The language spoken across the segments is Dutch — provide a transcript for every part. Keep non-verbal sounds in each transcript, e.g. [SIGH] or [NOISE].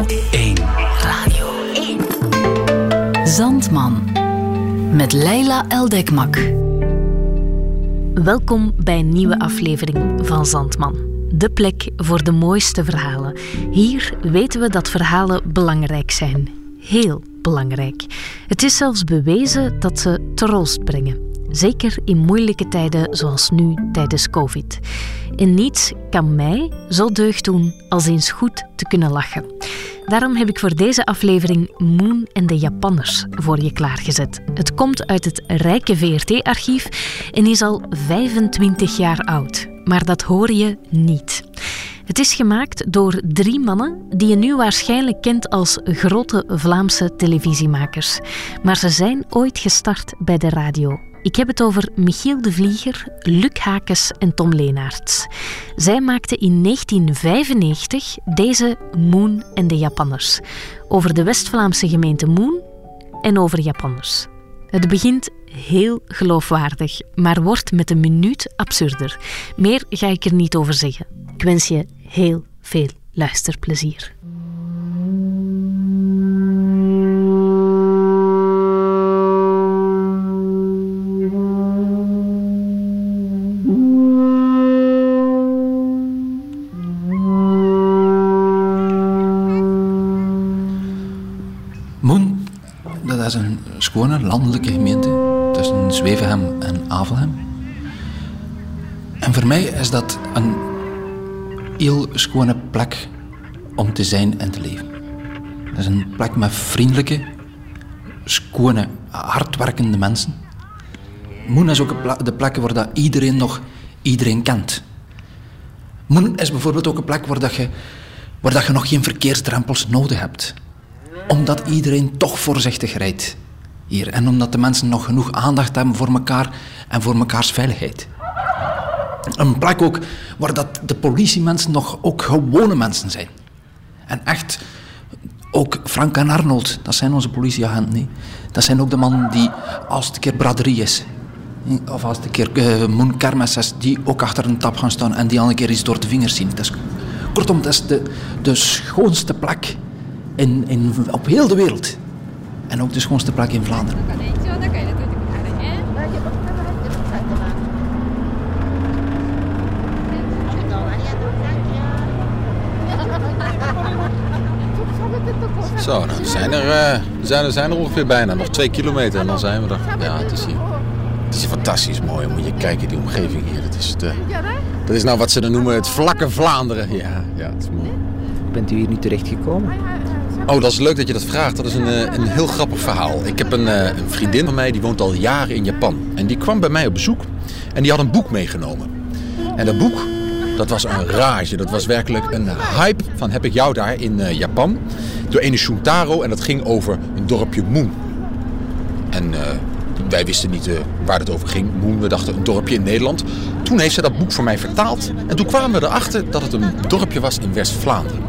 Radio 1. Radio 1. Zandman. Met Leila Eldekmak. Welkom bij een nieuwe aflevering van Zandman. De plek voor de mooiste verhalen. Hier weten we dat verhalen belangrijk zijn. Heel belangrijk. Het is zelfs bewezen dat ze troost brengen. Zeker in moeilijke tijden zoals nu tijdens COVID. En niets kan mij zo deugd doen als eens goed te kunnen lachen. Daarom heb ik voor deze aflevering Moon en de Japanners voor je klaargezet. Het komt uit het rijke VRT-archief en is al 25 jaar oud. Maar dat hoor je niet. Het is gemaakt door drie mannen die je nu waarschijnlijk kent als grote Vlaamse televisiemakers. Maar ze zijn ooit gestart bij de radio. Ik heb het over Michiel de Vlieger, Luc Hakes en Tom Leenaerts. Zij maakten in 1995 deze Moon en de Japanners. Over de West-Vlaamse gemeente Moon en over Japanners. Het begint heel geloofwaardig, maar wordt met een minuut absurder. Meer ga ik er niet over zeggen. Ik wens je heel veel luisterplezier. Schone landelijke gemeente tussen Zwevenhem en Avelhem. En voor mij is dat een heel schone plek om te zijn en te leven. Dat is een plek met vriendelijke, schone, hardwerkende mensen. Moen is ook de plek waar dat iedereen nog iedereen kent. Moen is bijvoorbeeld ook een plek waar, dat je, waar dat je nog geen verkeersdrempels nodig hebt omdat iedereen toch voorzichtig rijdt En omdat de mensen nog genoeg aandacht hebben voor elkaar en voor mekaars veiligheid. Een plek ook waar dat de politiemensen nog ook gewone mensen zijn. En echt, ook Frank en Arnold, dat zijn onze politieagenten. niet. Dat zijn ook de mannen die, als het een keer braderie is, of als het een keer uh, Moen Kermis is, die ook achter een tap gaan staan en die al een keer iets door de vingers zien. Kortom, dat is de, de schoonste plek in, in, op heel de wereld en ook de schoonste plek in Vlaanderen. Zo, dan zijn er, uh, zijn, er, zijn er ongeveer bijna nog twee kilometer en dan zijn we er. Ja, het is hier, het is hier fantastisch mooi. Moet je kijken, die omgeving hier. Dat is, de, eh, dat is nou wat ze dan noemen het vlakke Vlaanderen. Ja, ja, het is mooi. Bent u hier nu terechtgekomen? Oh, dat is leuk dat je dat vraagt. Dat is een, eh, een heel grappig verhaal. Ik heb een, eh, een vriendin van mij, die woont al jaren in Japan. En die kwam bij mij op bezoek en die had een boek meegenomen. En dat boek, dat was een rage. Dat was werkelijk een hype van heb ik jou daar in eh, Japan. Door ene Shuntaro en dat ging over een dorpje Moon. En wij wisten niet waar het over ging. Moon, we dachten een dorpje in Nederland. Toen heeft ze dat boek voor mij vertaald. En toen kwamen we erachter dat het een dorpje was in West-Vlaanderen.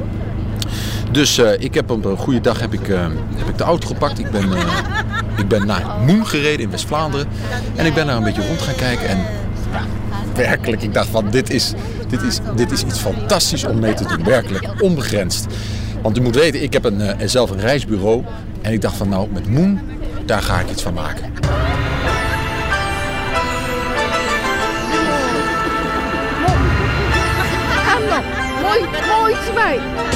Dus ik heb op een goede dag heb ik, heb ik de auto gepakt. Ik ben, ik ben naar Moen gereden in West-Vlaanderen. En ik ben daar een beetje rond gaan kijken. En ja, werkelijk, ik dacht van dit is, dit, is, dit is iets fantastisch om mee te doen. Werkelijk, onbegrensd. Want u moet weten, ik heb een, zelf een reisbureau. En ik dacht van nou, met Moen, daar ga ik iets van maken. Mooi, mooi, mooi.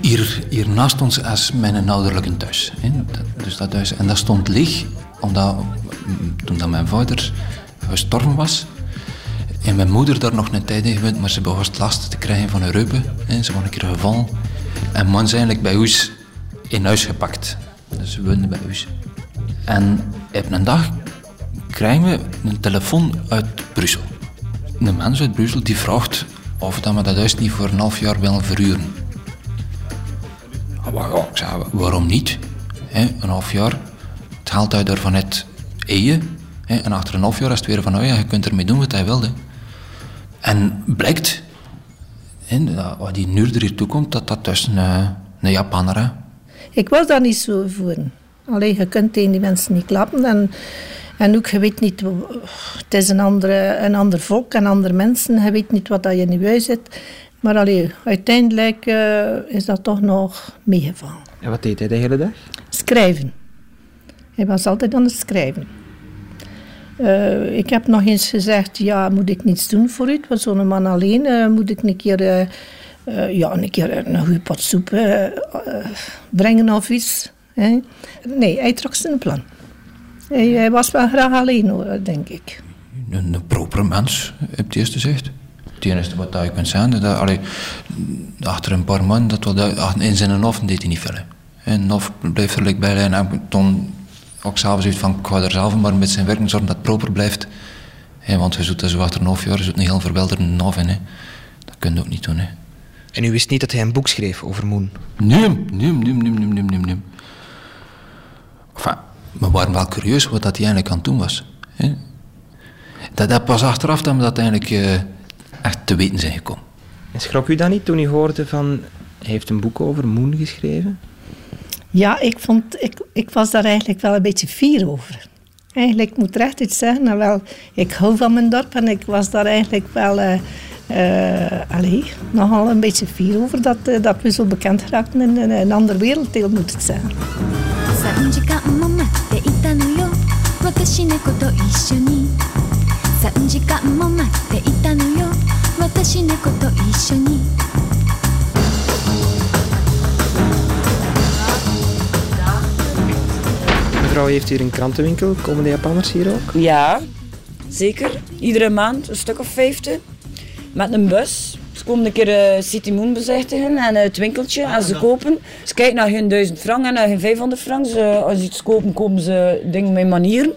hier, naast ons is mijn ouderlijke thuis. Hè. Dus dat huis. En dat stond leeg, omdat toen dat mijn vader gestorven was, en mijn moeder daar nog een tijd in gewoond, maar ze begon last te krijgen van een reupen. Hè. Ze was een keer gevallen. En man is eigenlijk bij ons in huis gepakt. Dus we woonden bij ons. En op een dag krijgen we een telefoon uit Brussel. Een mens uit Brussel die vraagt of dat we dat huis niet voor een half jaar willen verhuren. Ah, wa- ja, ik zei, waarom niet? Hè, een half jaar, het haalt uit ervan het eien. Hè, en achter een half jaar is het weer van, oh ja, je kunt ermee doen wat hij wilde. En blijkt, hè, dat wat die nu er hier toe komt, dat dat dus een, eh, een Japaner is. Ik was daar niet zo voor. Alleen je kunt tegen die mensen niet klappen. En, en ook, je weet niet... Het is een, andere, een ander volk en andere mensen. Je weet niet wat dat je in je huis zit. Maar allee, uiteindelijk eh, is dat toch nog meegevallen. En wat deed hij de hele dag? Schrijven. Hij was altijd aan het schrijven. Eh, ik heb nog eens gezegd, ja, moet ik niets doen voor u? Want zo'n man alleen, eh, moet ik een keer, eh, eh, ja, een, keer een goede pot soep brengen of iets. Hè? Nee, hij trok zijn plan. Hij, hij was wel graag alleen, hoor, denk ik. Een, een proper mens, heb het eerst gezegd. Het enige wat je kunt zeggen, dat, allee, achter een paar maanden, dat wat dat- ach, in zijn hof deed hij niet veel. hè. En of bleef er like bij en toen ook s'avonds uit van, ik ga er zelf maar met zijn werken zorgen dat het proper blijft. Hè, want je zoet dat zo achter een half jaar, zoet een heel verwilderde hof in. Hè. Dat kun je ook niet doen. Hè. En u wist niet dat hij een boek schreef over Moon. Nee, nee, nee, nee, nee, nee, nee, nee. Enfin, we waren wel curieus wat dat hij eigenlijk aan het doen was. Hè. Dat, dat pas achteraf dat we dat eigenlijk eh, echt te weten zijn gekomen. En schrok u dat niet toen u hoorde van... Hij heeft een boek over Moon geschreven? Ja, ik, vond, ik, ik was daar eigenlijk wel een beetje fier over. Eigenlijk ik moet recht iets zeggen. Nou, wel, ik hou van mijn dorp en ik was daar eigenlijk wel eh eh, allee, nogal een beetje fier over dat, eh, dat we zo bekend geraakten in, een- een ander werelddeel, moet ik zeggen. 3時間も待っていたのよ私猫と一緒に3時間も待っていたのよ私猫と一緒に Mevrouw heeft hier een krantenwinkel. Komen de Japanners hier ook? Ja, zeker. Iedere maand een stuk of vijftig. Met een bus. Ze komen een keer eh, City Moon bezichtigen en eh, het winkeltje en ze kopen. Ze kijken naar hun 1000 frank en naar hun 500 frank. Ze, als ze iets kopen, kopen ze dingen met manieren.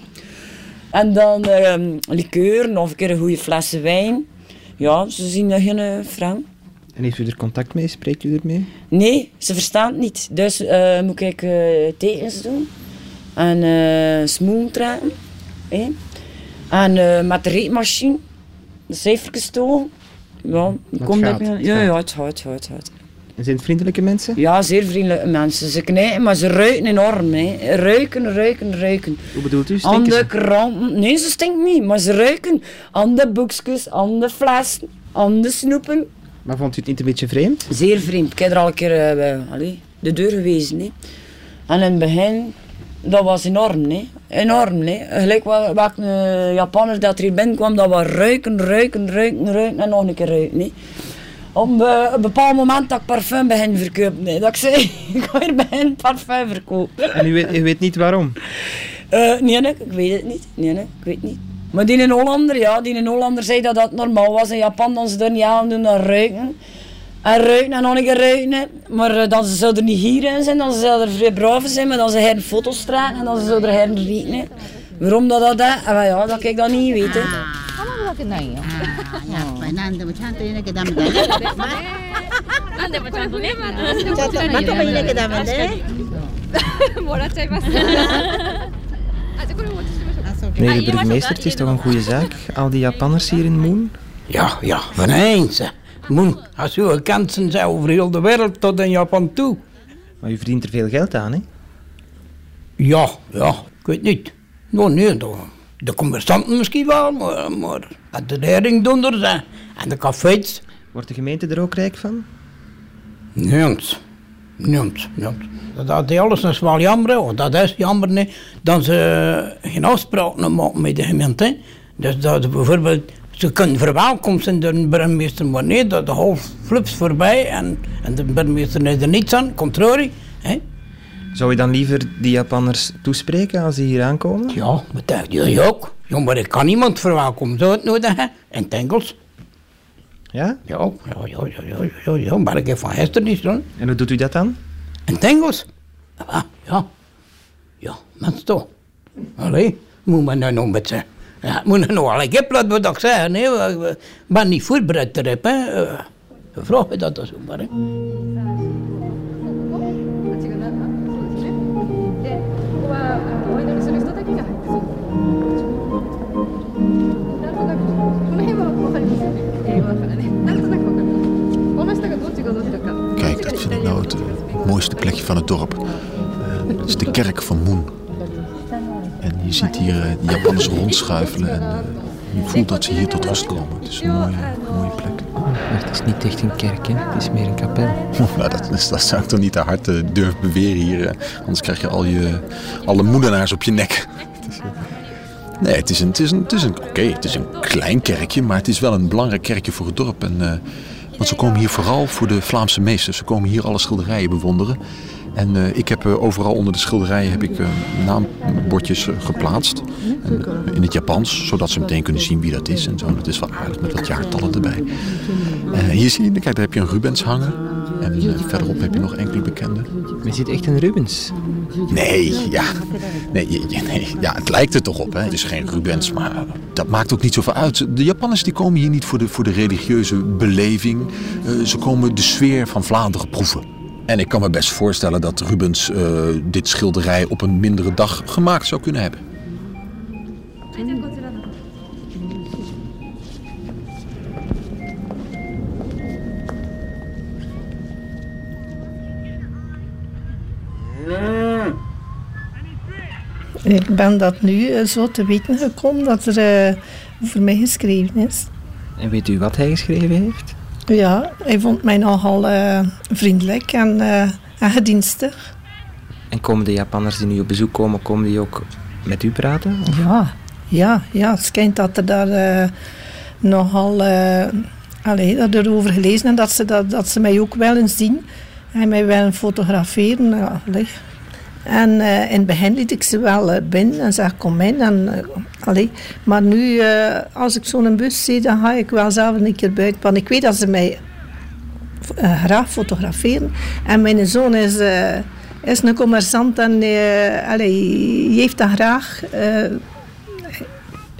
En dan eh liqueur of een keer een goede flessen wijn. Ja, ze zien dat geen eh, frank. En heeft u er contact mee? Spreekt u ermee? Nee, ze verstaan het niet. Dus eh, moet ik eh, tekens doen. En eh smoel trekken. hè. En met de reetmachine. De cijfertjes. Ja, het kom gaat, dat- ja, ja, het gaat, het gaat, het gaat. Zijn het vriendelijke mensen? Ja, zeer vriendelijke mensen. Ze knijpen, maar ze ruiken enorm. Hè. Ruiken, ruiken, ruiken. Hoe bedoelt u? Aan de ze? kranten. Nee, ze stinken niet, maar ze ruiken. Aan de boekjes, aan de flessen, aan de snoepen. Maar vond u het niet een beetje vreemd? Zeer vreemd. Ik heb er al een keer eh, bij, de deur geweest. Hè. En in het begin, dat was enorm. Hè. Enorm. Hè. Gelijk wel- welke uh, Japaner dat er hier binnenkwam, dat was ruiken, ruiken, ruiken, ruiken en nog een keer ruiken. Hè. Op een bepaald moment dat ik parfum begin verkopen. Hè. Dat ik zei, [LAUGHS] ik ga hier begin parfum verkopen. En u weet, u weet niet waarom? Eh, nee, nee, ik weet het niet. Nee, nee, ik weet niet. Maar die in Hollander, ja, die in Hollander zei dat dat normaal was. In Japan dan ze er niet aan doen dan ruiken. En ruiken en nog een keer ruiken. Maar eh, dan ze zouden er niet hierin zijn, dan ze zouden er vrij braaf zijn, maar dan ze her foto's trekken en dan ze zouden er rieken. hè. Waarom dat dat is? Wel ja, dat kan ik dat niet weten. わけないよ。やっぱり何でもちゃんと言わなきゃダメだね。何でもちゃんとね、ちゃんとまともに言わなきゃダメね。もらっちゃいます。あ、じゃあこれお持ちしましょうか。 Meneer de [LAUGHS] burgemeester, het is toch een goede zaak? Al die Japanners hier in Moon? Ja, ja, van eens. hè. Moen, als u kansen zijn over heel de wereld tot in Japan toe. Maar u verdient er veel geld aan, hè? Ja, ja, ik weet niet. Nou, nee, de, de commerçanten misschien wel, maar, maar de leringdoenders en, en de cafés, Wordt de gemeente er ook rijk van? Niets, niets. Dat is alles is wel jammer, want dat is jammer, nee, dat ze geen afspraken maken met de gemeente. Dus dat bijvoorbeeld, ze kunnen door een burgemeester, maar nee, dat de half flips voorbij en, en de burgemeester is er niets aan, contrarie. Hè. Zou je dan liever die Japanners toespreken als die hier aankomen? Ja, dat dacht je ook. Ja, maar ik kan niemand verwelkomen, zou het nodig hebben? In het Engels. Ja? Ja, ja, ja, ja, ja, ja, ja, maar ik heb van gisteren niet zo. En hoe doet u dat dan? In het Engels? Ah, ja. Ja, mensen toch. Allee, moet men nou nog een beetje... Ja, moet nou nog wel een plat wat ik zeggen, hè. Ik ben niet voorbereid erop, hè. Eh, vraag je dat dus ook maar, hè. Mooiste plekje van het dorp. Het is de kerk van Moen. En je ziet hier eh, de Japanners rondschuifelen en eh, je voelt dat ze hier tot rust komen. Het is een mooie, mooie plek. Maar het is niet echt een kerk, hè? Het is meer een kapel. [LAUGHS] Nou, dat, is- dat zou ik toch niet te hard eh, durven beweren hier. anders krijg je al je, alle moedenaars op je nek. [LAUGHS] Nee, het is een, het is een, het is een, oké, het is een klein kerkje, maar het is wel een belangrijk kerkje voor het dorp. En, want ze komen hier vooral voor de Vlaamse meesters. Ze komen hier alle schilderijen bewonderen. En eh, ik heb eh, overal onder de schilderijen heb ik, eh, naambordjes geplaatst. In het Japans, zodat ze meteen kunnen zien wie dat is. En zo. Dat is wel aardig met wat jaartallen erbij. Hier zie je, kijk, daar heb je een Rubens hangen. En eh, verderop heb je nog enkele bekende. Maar je ziet echt een Rubens. Nee, ja. Nee, je- je- nee, ja, het lijkt er toch op. Hè. Het is geen Rubens, maar dat maakt ook niet zoveel uit. De Japanners die komen hier niet voor de, voor de religieuze beleving. Eh, ze komen de sfeer van Vlaanderen proeven. En ik kan me best voorstellen dat Rubens eh, dit schilderij op een mindere dag gemaakt zou kunnen hebben. Ik ben dat nu eh, zo te weten gekomen dat er eh, over mij geschreven is. En weet u wat hij geschreven heeft? Ja, hij vond mij nogal eh, vriendelijk en, eh, en gedienstig. En komen de Japanners die nu op bezoek komen, komen die ook met u praten? Of- Ja, ja, ja. Het schijnt dat er daar nogal... allee, dat over gelezen en dat ze, dat, dat ze mij ook wel eens zien. En mij willen fotograferen. Ja, allee. En eh, in het begin liet ik ze wel eh, binnen en zeg kom in. En, eh, allee. Maar nu, als ik zo'n bus zie, dan ga ik wel zelf een keer buiten. Want ik weet dat ze mij graag fotograferen. En mijn zoon is, is een commerçant en allee, die heeft dat graag.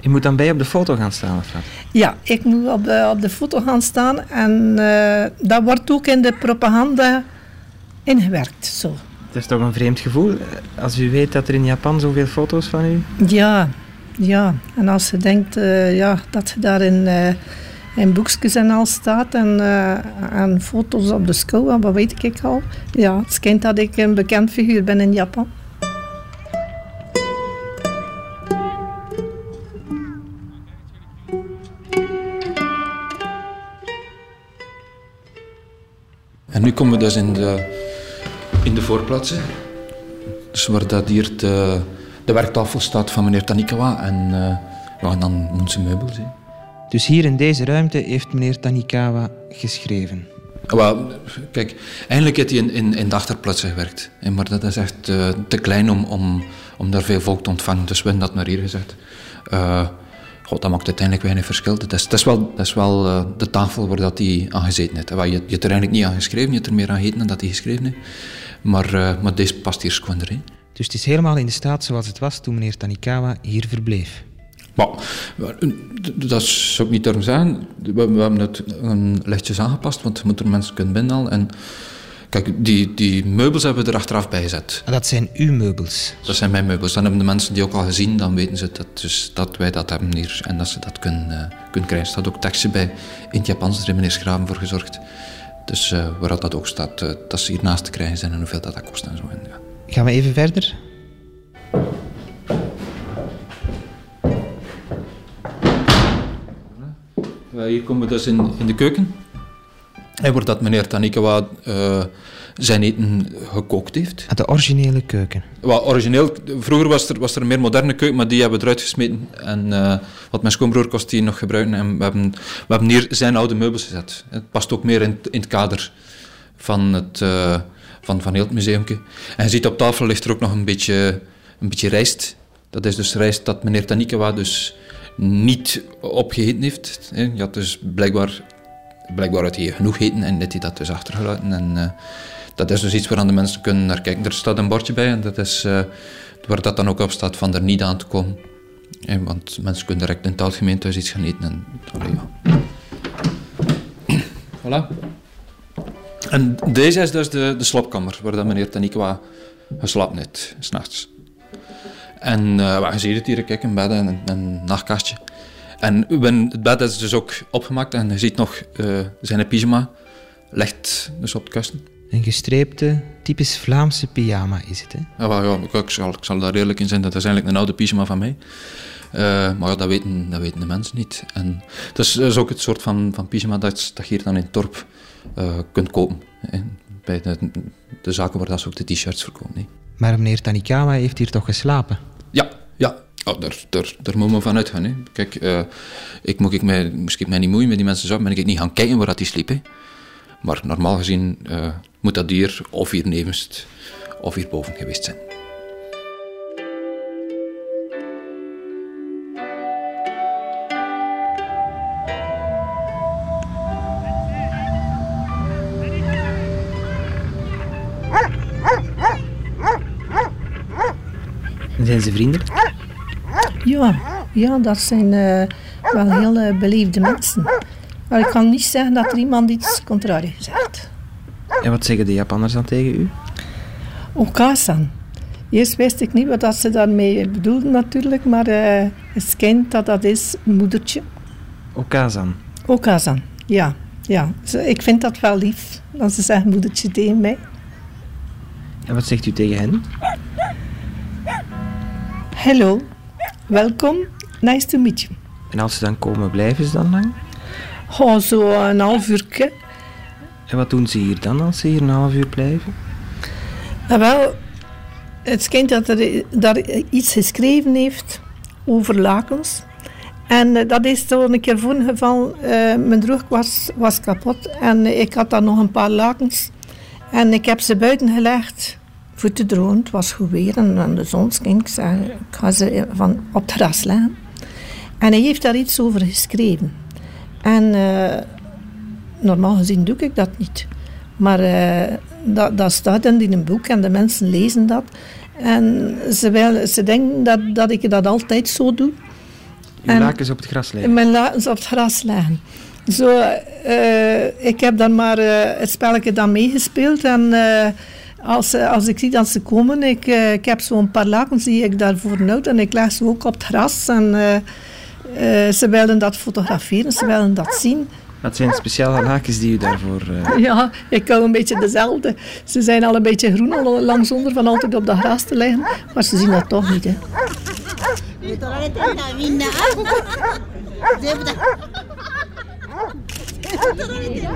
Je moet dan bij op de foto gaan staan, of wat? ja, ik moet op de, op de foto gaan staan en dat wordt ook in de propaganda ingewerkt. Zo. Het is toch een vreemd gevoel als u weet dat er in Japan zoveel foto's van u... Ja, ja. En als je denkt eh, ja, dat je daar in, eh, in boekjes en al staat en, eh, en foto's op de schouw, en wat weet ik al. Ja, het schijnt dat ik een bekend figuur ben in Japan. En nu komen we dus in de, in de voorplaatsen. Dus waar dat hier de, de werktafel staat van meneer Tanikawa en eh ja, en dan onze meubels. hè. Dus hier in deze ruimte heeft meneer Tanikawa geschreven. Wel, kijk, eigenlijk heeft hij in, in, in de achterplaatsen gewerkt. Maar dat is echt eh, te klein om, om, om daar veel volk te ontvangen. Dus we hebben dat naar hier gezet. Eh, God, dat maakt uiteindelijk weinig verschil. Dat is, dat is wel, dat is wel eh, de tafel waar dat hij aan gezeten heeft. Je, je hebt er eigenlijk niet aan geschreven, je hebt er meer aan gegeten dan dat hij geschreven heeft. Maar, eh, maar deze past hier schoon erin. Dus het is helemaal in de staat zoals het was toen meneer Tanikawa hier verbleef. Maar, d- dat zou ik niet durven zeggen. We, we hebben het een lichtjes aangepast, want je moet er mensen kunnen binnenhalen. En kijk, die, die meubels hebben we er achteraf bij gezet. En dat zijn uw meubels. Dat zijn mijn meubels. Dan hebben de mensen die ook al gezien, dan weten ze dat, dus dat wij dat hebben hier en dat ze dat kunnen, eh, kunnen krijgen. Er staat ook tekstje bij in het Japans, heeft meneer Schraven voor gezorgd. Dus eh, waar dat ook staat, eh, dat ze hiernaast te krijgen zijn en hoeveel dat, dat kost en zo. En, ja. Gaan we even verder? Hier komen we dus in, in de keuken. En waar dat meneer Tanikawa eh, zijn eten gekookt heeft. De originele keuken. Wel, origineel, vroeger was er, was er een meer moderne keuken, maar die hebben we eruit gesmeten. En eh, wat mijn schoonbroer kost die nog gebruiken. En we hebben, we hebben hier zijn oude meubels gezet. Het past ook meer in, in het kader van, het, eh, van, van heel het museumke. En je ziet op tafel ligt er ook nog een beetje, een beetje rijst. Dat is dus rijst dat meneer Tanikawa dus niet opgegeten heeft. Je had dus blijkbaar, blijkbaar had hij genoeg gegeten en heeft hij dat dus achtergelaten. En, eh, dat is dus iets waar de mensen kunnen naar kijken. Er staat een bordje bij en dat is eh, waar dat dan ook op staat van er niet aan te komen. Want mensen kunnen direct in het algemeen thuis iets gaan eten. En, allee, ja. [CLEARS THROAT] voilà. En deze is dus de, de slaapkamer, waar dat meneer Tanikwa geslapen heeft, s'nachts. En wat je ziet het hier, kijk, een bed en een, een nachtkastje. En het bed is dus ook opgemaakt en je ziet nog eh, zijn pyjama ligt dus op het kussen. Een gestreepte, typisch Vlaamse pyjama is het, hè? Ja, ja, ik, ik zal, ik zal daar eerlijk in zijn, dat is eigenlijk een oude pyjama van mij. Eh, maar ja, dat weten, dat weten de mensen niet. En het is, is ook het soort van, van pyjama dat, dat je hier dan in het dorp eh, kunt kopen. hè. Bij de, de zaken waar dat ze ook de t-shirts verkopen. hè. Maar meneer Tanikawa heeft hier toch geslapen? Ja, ja. Oh, daar, daar, daar moet men van uitgaan. Hè. Kijk, eh, ik moet ik mij, moest ik mij niet moeien met die mensen zo, ben ik niet gaan kijken waar dat die sliep. Hè. Maar normaal gezien moet dat hier of hier nevens of hierboven geweest zijn. Zijn ze vriendelijk? Ja, ja dat zijn eh, wel heel eh, beleefde mensen. Maar ik kan niet zeggen dat er iemand iets contrarie zegt. En wat zeggen de Japanners dan tegen u? Okasan. Eerst wist ik niet wat ze daarmee bedoelden natuurlijk, maar eh, het schijnt dat dat is moedertje. Okazan. Okasan, ja. ja. Ik vind dat wel lief, dat ze zeggen moedertje tegen mij. En wat zegt u tegen hen? Hello, welkom, nice to meet you. En als ze dan komen, blijven ze dan lang? Oh, zo een half uur. En wat doen ze hier dan als ze hier een half uur blijven? Ah, wel, het schijnt dat er daar iets geschreven heeft over lakens. En eh, dat is zo een keer voorgevallen. eh mijn droog was, kapot en ik had dan nog een paar lakens. En ik heb ze buiten gelegd voor te drogen. Het was goed weer en, de zon scheen. Ik ik ga ze van op het terras leggen. En hij heeft daar iets over geschreven. En eh, normaal gezien doe ik dat niet. Maar eh, dat, dat staat dan in een boek en de mensen lezen dat. En ze, wil, ze denken dat, dat ik dat altijd zo doe. Uw En- lakens op het gras leggen. Mijn lakens op het gras leggen. Zo, eh, ik heb dan maar eh, het spelletje dan meegespeeld. En als, ze- als ik zie dat ze komen, ik, ik heb zo'n paar lakens die ik daarvoor nood. En ik leg ze ook op het gras. En ze wilden dat fotograferen, ze wilden dat zien. Wat zijn speciale haakjes die u daarvoor... Uh... Ja, ik hou een beetje dezelfde. Ze zijn al een beetje groen lang zonder van altijd op dat gras te liggen. Maar ze zien dat toch niet, hè.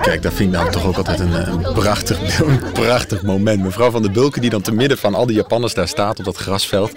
Kijk, dat vind ik dan toch ook altijd een, eh, prachtig, [LAUGHS] een prachtig moment. Mevrouw van de Bulken die dan te midden van al die Japanners daar staat op dat grasveld...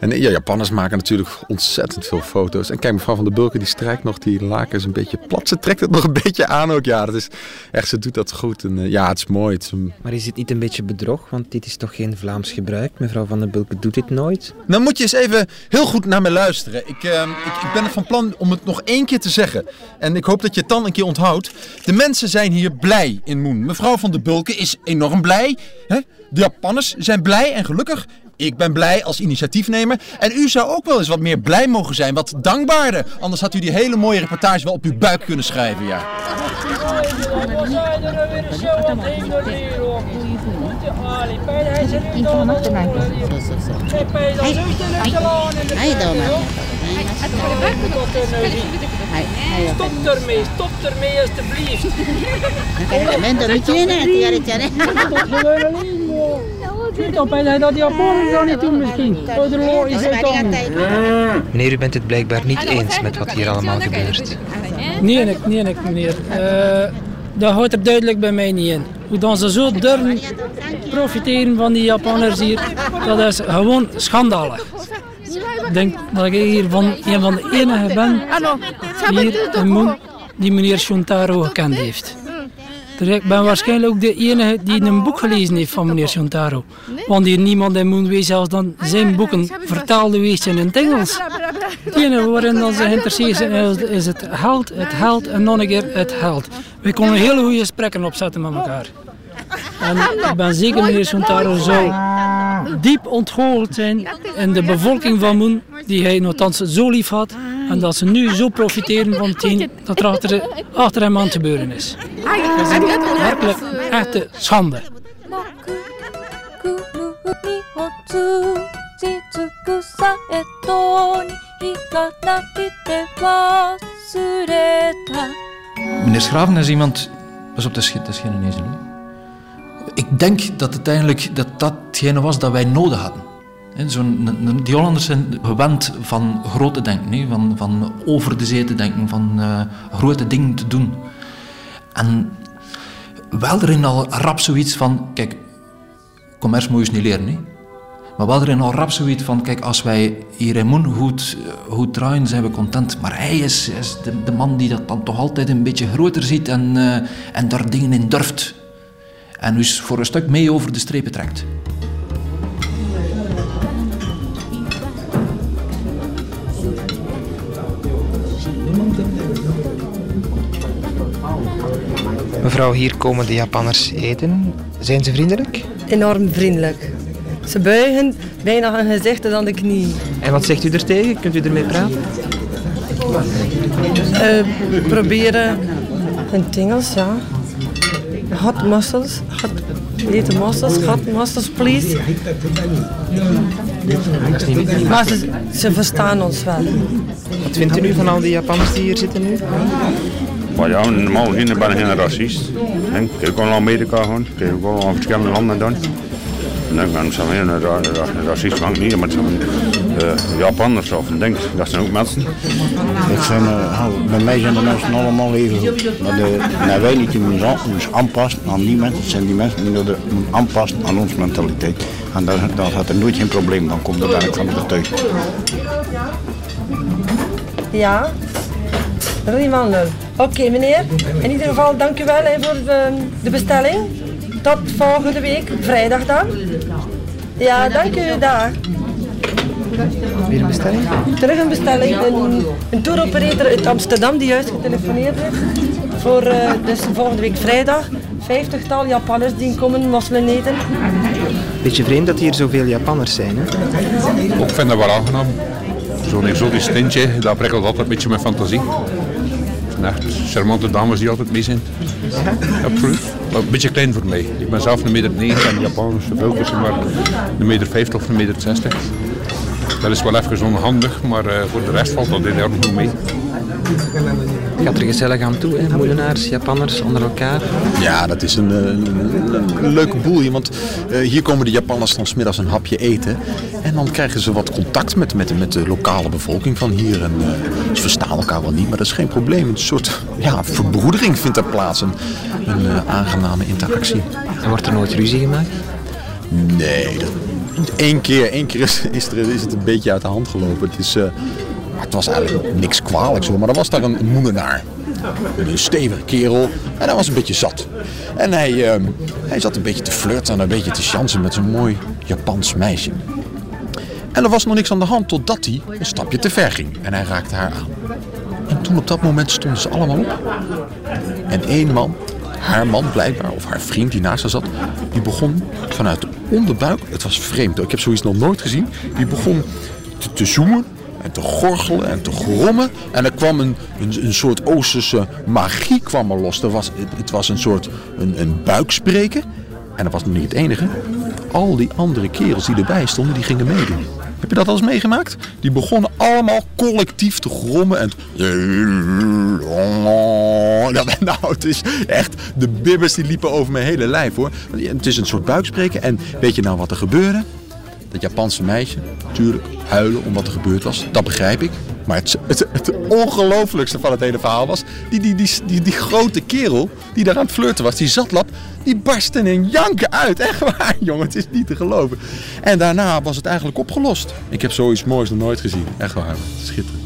En ja, Japanners maken natuurlijk ontzettend veel foto's. En kijk, mevrouw van der Bulken die strijkt nog die lakens een beetje plat. Ze trekt het nog een beetje aan ook. Ja, dat is echt, ze doet dat goed. En eh, ja, het is mooi. Het is een- Maar is het niet een beetje bedrog? Want dit is toch geen Vlaams gebruik? Mevrouw Van den Bulke doet dit nooit. Dan moet je eens even heel goed naar me luisteren. Ik, eh, ik, ik ben er van plan om het nog één keer te zeggen. En ik hoop dat je het dan een keer onthoudt. De mensen zijn hier blij in Moen. Mevrouw van der Bulken is enorm blij. Hè? De Japanners zijn blij en gelukkig ik ben blij als initiatiefnemer. En u zou ook wel eens wat meer blij mogen zijn, wat dankbaarder. Anders had u die hele mooie reportage wel op uw buik kunnen schrijven, ja. Stop ermee, stop ermee alsjeblieft. Ziet op, dat die dan niet doen misschien. Meneer, u bent het blijkbaar niet eens met wat hier allemaal gebeurt. Nee, nee, nee, meneer. Dat houdt er duidelijk bij mij niet in. Hoe dan ze zo durven profiteren van die Japanners hier, dat is gewoon schandalig. Ik denk dat ik hier van een van de enigen ben die hier die meneer Shuntaro gekend heeft. Ik ben waarschijnlijk ook de enige die een boek gelezen heeft van meneer Shuntaro. Want hier niemand in Moen weet zelfs dan zijn boeken vertaalde wees zijn in het Engels. Het enige waarin dan ze geïnteresseerd zijn is, het geld, het geld en nog een keer het geld. We konden hele goede gesprekken opzetten met elkaar. En ik ben zeker meneer Shuntaro zou diep ontgoocheld zijn in de bevolking van Moen, die hij nogthans zo lief had. En dat ze nu zo profiteren van tien, dat er achter, achter hem aan gebeuren is. Dat is een werkelijk echte schande. Meneer Schraven is iemand... Pas op, de is, dat is geen Ik denk dat uiteindelijk dat datgene was dat wij nodig hadden. Die Hollanders zijn gewend van grote denken, van, van over de zee te denken, van eh, grote dingen te doen. En wel erin al rap zoiets van, kijk, commerce moet je niet leren, hè. Maar wel erin al rap zoiets van, kijk, als wij hier in Moen goed, eh, goed draaien, zijn we content. Maar hij is, is de, de man die dat dan toch altijd een beetje groter ziet en, eh, en daar dingen in durft. En dus voor een stuk mee over de strepen trekt. Mevrouw, hier komen de Japanners eten. Zijn ze vriendelijk? Enorm vriendelijk. Ze buigen bijna hun gezichten dan de knie. En wat zegt u er tegen? Kunt u ermee praten? Eh, proberen hun tingels, ja. Hot mussels. Hot, eten mussels. Hot mussels, please. Maar ze, ze verstaan ons wel. Wat vindt u nu van al die Japanners die hier zitten nu? Maar ja, normaal gezien ben ik geen racist. Ik kijk wel naar Amerika gewoon. Ik kijk ook wel naar verschillende landen dan. En dan kan ik zeggen, een ra ra racist ik niet, maar het zijn uh, Japanners of een ding. Dat zijn ook mensen. Ik vind, eh, bij mij zijn de mensen allemaal even goed. Maar de, nou, wij niet in ons ons aanpassen aan die mensen. Het zijn die mensen die moeten aanpassen aan onze mentaliteit. En dan, dan gaat er nooit geen probleem. Dan komt er ik van overtuigd. Ja. Riemann nul. Oké meneer, in ieder geval dank u wel hè, voor de, de bestelling. Tot volgende week, vrijdag dan. Ja, dank u, dag. Weer een bestelling? Terug een bestelling. Een, een touroperator uit Amsterdam die juist getelefoneerd heeft. Voor eh, dus volgende week vrijdag. Vijftigtal Japanners die komen mosselen eten. Beetje vreemd dat hier zoveel Japanners zijn, hè? Ik vind dat wel aangenaam. Zo'n exotisch tintje, dat prikkelt altijd een beetje mijn fantasie. Zijn echt charmante dames die altijd mee zijn. Absoluut. Maar een beetje klein voor mij. Ik ben zelf een meter 90 en veel tussen maar een meter 50 of een meter 60. Dat is wel even onhandig, maar eh, voor de rest valt dat enorm goed mee. Het gaat er gezellig aan toe, hè? Moelenaars, Japanners onder elkaar. Ja, dat is een, een, leuke boel hier. Want eh, hier komen de Japanners dan 's middags een hapje eten. En dan krijgen ze wat contact met, met, met de lokale bevolking van hier. En, eh, ze verstaan elkaar wel niet, maar dat is geen probleem. Een soort ja, verbroedering vindt er plaats. Een, een eh, aangename interactie. En wordt er nooit ruzie gemaakt? Nee, dat, één keer, één keer is, is, er, is het een beetje uit de hand gelopen. Het, is, maar het was eigenlijk niks kwalijks hoor, maar er was daar een moedenaar. Een stevige kerel en hij was een beetje zat. En hij, eh, hij zat een beetje te flirten en een beetje te chansen met zo'n mooi Japans meisje. En er was nog niks aan de hand totdat hij een stapje te ver ging en hij raakte haar aan. En toen op dat moment stonden ze allemaal op. En één man, haar man blijkbaar, of haar vriend die naast haar zat, die begon vanuit de onderbuik, het was vreemd, ik heb zoiets nog nooit gezien, die begon te, te zoemen en te gorgelen en te grommen. En er kwam een, een, een soort Oosterse magie kwam er los. Er was, het, was een soort een, een buikspreken. En dat was nog niet het enige. Al die andere kerels die erbij stonden, die gingen meedoen. Heb je dat al eens meegemaakt? Die begonnen allemaal collectief te grommen en... Nou, het is echt... De bibbers die liepen over mijn hele lijf, hoor. Het is een soort buikspreken. En weet je nou wat er gebeurde? Dat Japanse meisje, natuurlijk, huilen om wat er gebeurd was. Dat begrijp ik. Maar het, het, het ongelooflijkste van het hele verhaal was... Die, die, die, die, grote kerel die daar aan het flirten was, die zatlap... die barstte in janken uit. Echt waar, [LAUGHS] jongen. Het is niet te geloven. En daarna was het eigenlijk opgelost. Ik heb zoiets moois nog nooit gezien. Echt waar. Schitterend.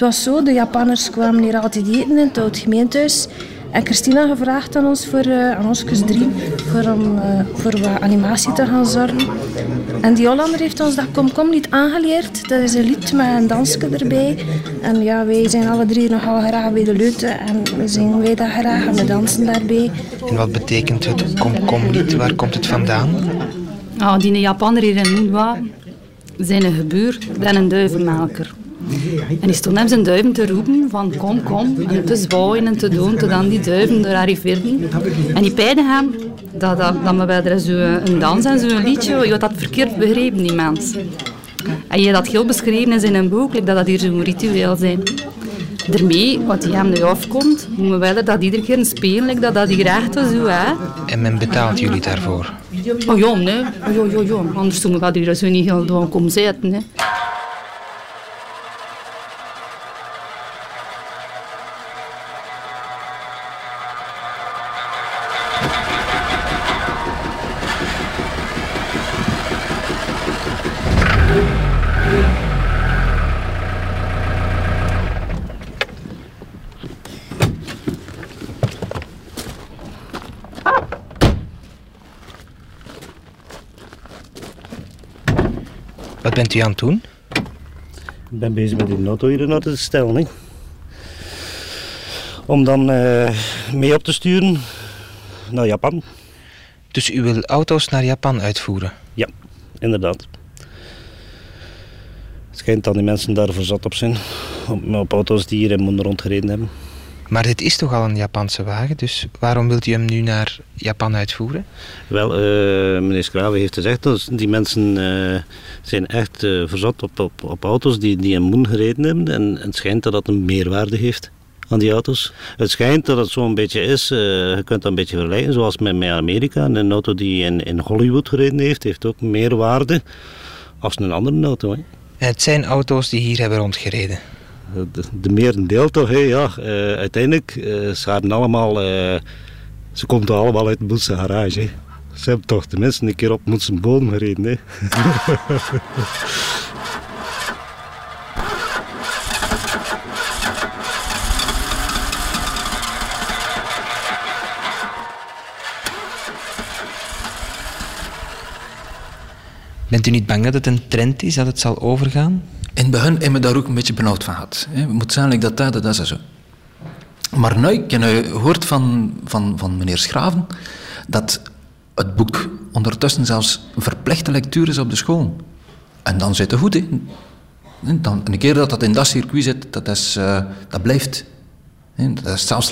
Het was zo, de Japanners kwamen hier altijd eten in het oud gemeentehuis. En Christina gevraagd aan ons, voor, eh, aan ons kus 3, voor, om, eh, voor wat animatie te gaan zorgen. En die Hollander heeft ons dat Kom Kom lied aangeleerd. Dat is een lied met een dansje erbij. En ja, wij zijn alle drie nogal graag bij de leute en we zingen wij dat graag en we dansen daarbij. En wat betekent het Kom Kom lied? Waar komt het vandaan? Ah, die Japaner hier in Moenwa, zijn een gebuur en een duivenmaker. En die stond hem zijn duiven te roepen van kom, kom, en te zwaaien en te doen, totdat die duiven er arriveerden. En die peiden hem dat, dat, dat we bij er zo een dans en zo'n liedje, je had dat verkeerd begrepen, die mens. En je had dat heel beschreven in zijn boek, dat dat hier zo'n ritueel zijn. Daarmee, wat die hem nu afkomt, moeten wel dat iedere keer een spelen, dat dat hier echt zo, hè. En men betaalt jullie daarvoor? Oh ja, nee. Oh, ja, ja, ja. Anders doen we dat hier zo niet heel doen komen zitten, hè. Bent u aan het doen? Ik ben bezig met die auto hier naar te stellen. Hè. Om dan eh, mee op te sturen naar Japan. Dus u wil auto's naar Japan uitvoeren? Ja, inderdaad. Het schijnt dat die mensen daarvoor zat op zijn. Op, op auto's die hier in Moen rondgereden hebben. Maar dit is toch al een Japanse wagen, dus waarom wilt u hem nu naar Japan uitvoeren? Wel, eh, meneer Scrave heeft gezegd dat die mensen eh, zijn echt eh, verzot op, op, op auto's die, die in Moen gereden hebben. En, het schijnt dat dat een meerwaarde heeft aan die auto's. Het schijnt dat het zo'n beetje is, je kunt dat een beetje vergelijken zoals met, met Amerika. Een auto die in, in Hollywood gereden heeft, heeft ook meer waarde als een andere auto. Hè. En het zijn auto's die hier hebben rondgereden. De, de merendeel toch, hè, ja. Eh, uiteindelijk, uh, ze hadden allemaal, eh, ze komen allemaal uit de Moedse garage. Hè. Ze hebben toch tenminste een keer op Moedse bodem gereden. Hè. Bent u niet bang dat het een trend is, dat het zal overgaan? In het begin heb ik daar ook een beetje benauwd van gehad. hè. Het moet zijn like dat, dat, dat is zo. Maar nu, ik heb nu gehoord van, van, van meneer Schraven dat het boek ondertussen zelfs verplichte lectuur is op de school. En dan zit het goed, hè. En Dan, een keer dat dat in dat circuit zit, dat, is, eh, dat blijft. Hè. Dat is zelfs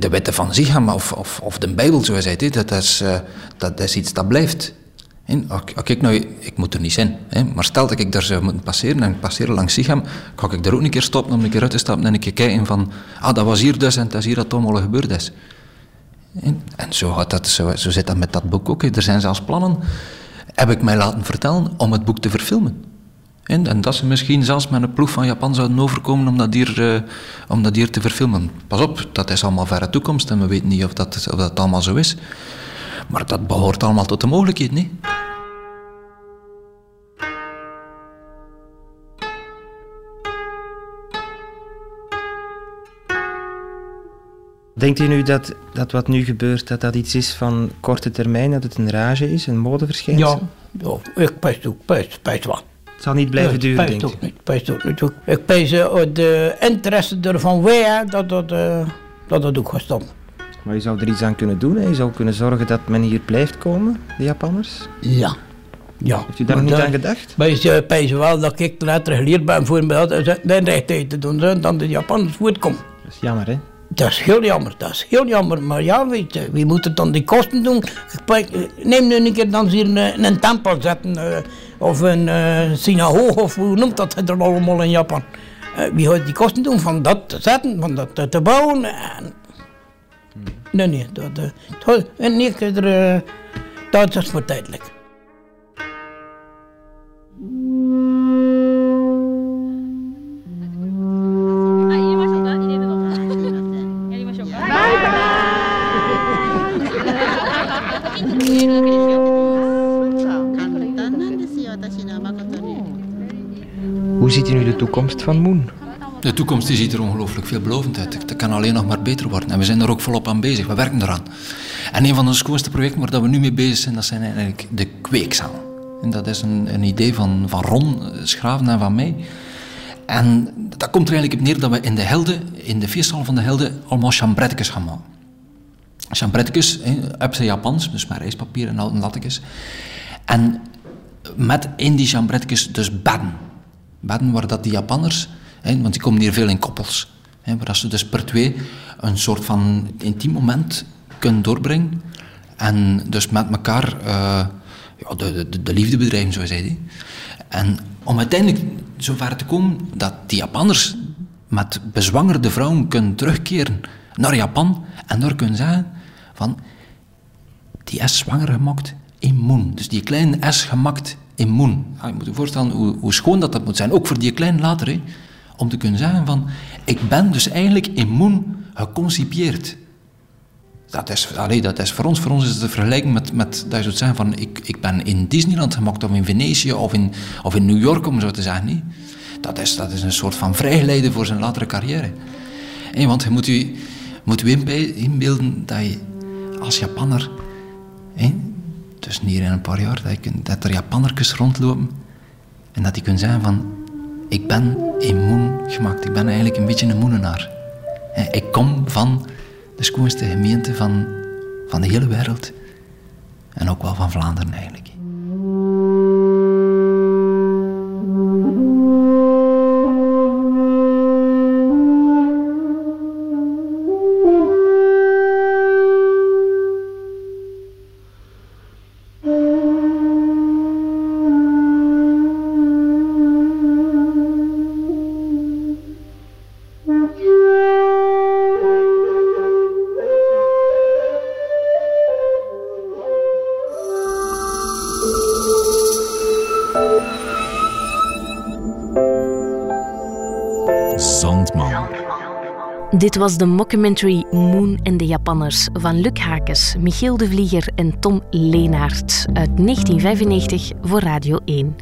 de wetten van Zicham of, of, of de Bijbel, zoals hij dit, dat eh, dat is iets dat blijft. En ik, nou, ik moet er niet zijn, hè, maar stel dat ik daar zou moeten passeren en ik passeer langs Sichem, ga ik daar ook een keer stoppen om een keer uit te stappen en een keer kijken van, ah, dat was hier dus en dat is hier dat allemaal gebeurd is. En, en zo, gaat dat, zo, zo zit dat met dat boek ook. hè. Er zijn zelfs plannen, heb ik mij laten vertellen, om het boek te verfilmen. En, en dat ze misschien zelfs met een ploeg van Japan zouden overkomen om dat, hier, eh, om dat hier te verfilmen. Pas op, dat is allemaal verre toekomst en we weten niet of dat, of dat allemaal zo is. Maar dat behoort allemaal tot de mogelijkheid, niet? Denkt u nu dat, dat wat nu gebeurt, dat dat iets is van korte termijn, dat het een rage is, een modeverschijnsel? Ja, ja ik pijs ook, pijs, pijs wat. Het zal niet blijven duren, denk ook ik. niet, pijs ook niet. Ik pijs eh, de interesse ervan wij, dat dat, eh, dat dat ook gaat stoppen. Maar je zou er iets aan kunnen doen, hè? je zou kunnen zorgen dat men hier blijft komen, de Japanners. Ja. Ja. Heeft u daar Maar nog niet dat- aan gedacht? Maar je pijs wel dat ik later geleerd ben voor me dat de rechtheid te doen, zo, dan de Japanners voortkomen. Dat is jammer, hè? Dat is heel jammer, dat is heel jammer. Maar ja, weet je, wie moet het dan die kosten doen? Neem nu een keer dan hier een, een tempel zetten, eh, of een eh, synagoge, of hoe noemt dat het er allemaal in Japan? Eh, wie gaat die kosten doen van dat te zetten, van dat te- te bouwen? En... Nee, nee, dat, eh, dat, en nee, ik er, eh, dat is voor tijdelijk. Hoe ziet u nu de toekomst van Moen? De toekomst ziet er ongelooflijk veelbelovend uit. Het kan alleen nog maar beter worden. En we zijn er ook volop aan bezig. We werken eraan. En een van de schoonste projecten waar we nu mee bezig zijn, dat zijn eigenlijk de kweekzalen. En dat is een, een idee van, van Ron Schraven en van mij. En dat komt er eigenlijk op neer dat we in de Helden, in de feesthal van de Helden, allemaal chambrettekes gaan maken. Chambrettekes, op zijn Japans, dus met rijstpapier en lattekes. En met in die chambrettekes dus bedden. Bedden waar dat die Japanners, want die komen hier veel in koppels, hè, waar ze dus per twee een soort van intiem moment kunnen doorbrengen. En dus met elkaar uh, ja, de, de, de, liefde bedrijven, zoals hij die. En om uiteindelijk zover te komen dat die Japanners met bezwangerde vrouwen kunnen terugkeren naar Japan en daar kunnen zeggen van die is zwanger gemaakt in Moon. Dus die kleine S gemaakt in Moon. Je moet je voorstellen hoe, hoe, schoon dat, dat moet zijn, ook voor die kleine later, hè, om te kunnen zeggen van ik ben dus eigenlijk in Moon geconcipieerd. Dat is, allee, dat is voor ons, voor ons is het te vergelijken met, met dat je zou zeggen van ik, ik ben in Disneyland gemaakt of in Venetië of in, of in New York om zo te zeggen. Dat, is, dat is een soort van vrijgeleide voor zijn latere carrière. Want je moet je, moet je inbeelden dat je als Japanner, hè, dus hier in een paar jaar, dat, je, dat er Japannertjes rondlopen en dat die kunnen zeggen van ik ben in Moen gemaakt, ik ben eigenlijk een beetje een moenenaar. Ik kom van de schoonste gemeente van, van de hele wereld. En ook wel van Vlaanderen eigenlijk. Dit was de mockumentary Moon en de Japanners van Luc Hakes, Michiel de Vlieger en Tom Leenaert uit 1995 voor Radio 1.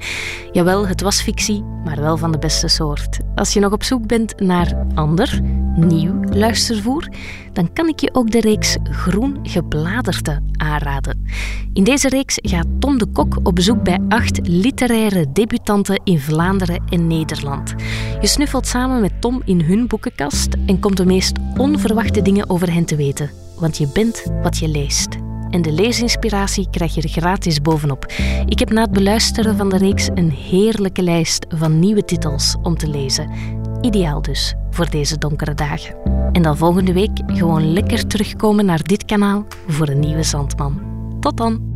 Jawel, het was fictie, maar wel van de beste soort. Als je nog op zoek bent naar ander, nieuw luistervoer, dan kan ik je ook de reeks Groen Gebladerte aanraden. In deze reeks gaat Tom de Kok op bezoek bij acht literaire debutanten in Vlaanderen en Nederland. Je snuffelt samen met Tom in hun boekenkast en komt de meest onverwachte dingen over hen te weten, want je bent wat je leest. En de leesinspiratie krijg je er gratis bovenop. Ik heb na het beluisteren van de reeks een heerlijke lijst van nieuwe titels om te lezen. Ideaal dus voor deze donkere dagen. En dan volgende week gewoon lekker terugkomen naar dit kanaal voor een nieuwe Zandman. Tot dan!